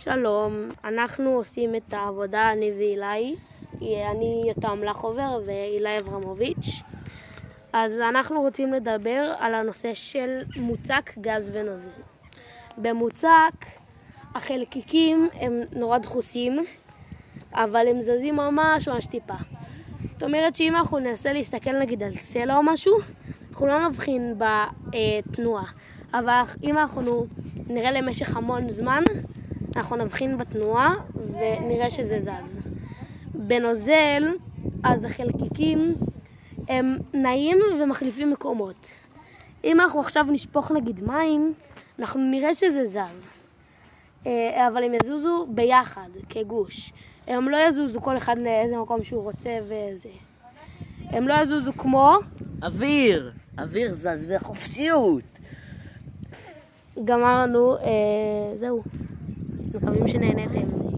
שלום, אנחנו עושים את העבודה, אני ואילי. אני יותם לחובר ואילי אברמוביץ'. אז אנחנו רוצים לדבר על הנושא של מוצק, גז ונוזל. במוצק החלקיקים הם נורא דחוסים, אבל הם זזים ממש ממש טיפה. זאת אומרת שאם אנחנו ננסה להסתכל נגיד על סלע או משהו, אנחנו לא נבחין בתנועה. אבל אם אנחנו נראה למשך המון זמן, אנחנו נבחין בתנועה ונראה שזה זז. בנוזל, אז החלקיקים הם נעים ומחליפים מקומות. אם אנחנו עכשיו נשפוך נגיד מים, אנחנו נראה שזה זז. אה, אבל הם יזוזו ביחד, כגוש. הם לא יזוזו כל אחד לאיזה מקום שהוא רוצה וזה. הם לא יזוזו כמו... אוויר! אוויר זז בחופשיות! גמרנו, אה, זהו. מקווים שנהניתם.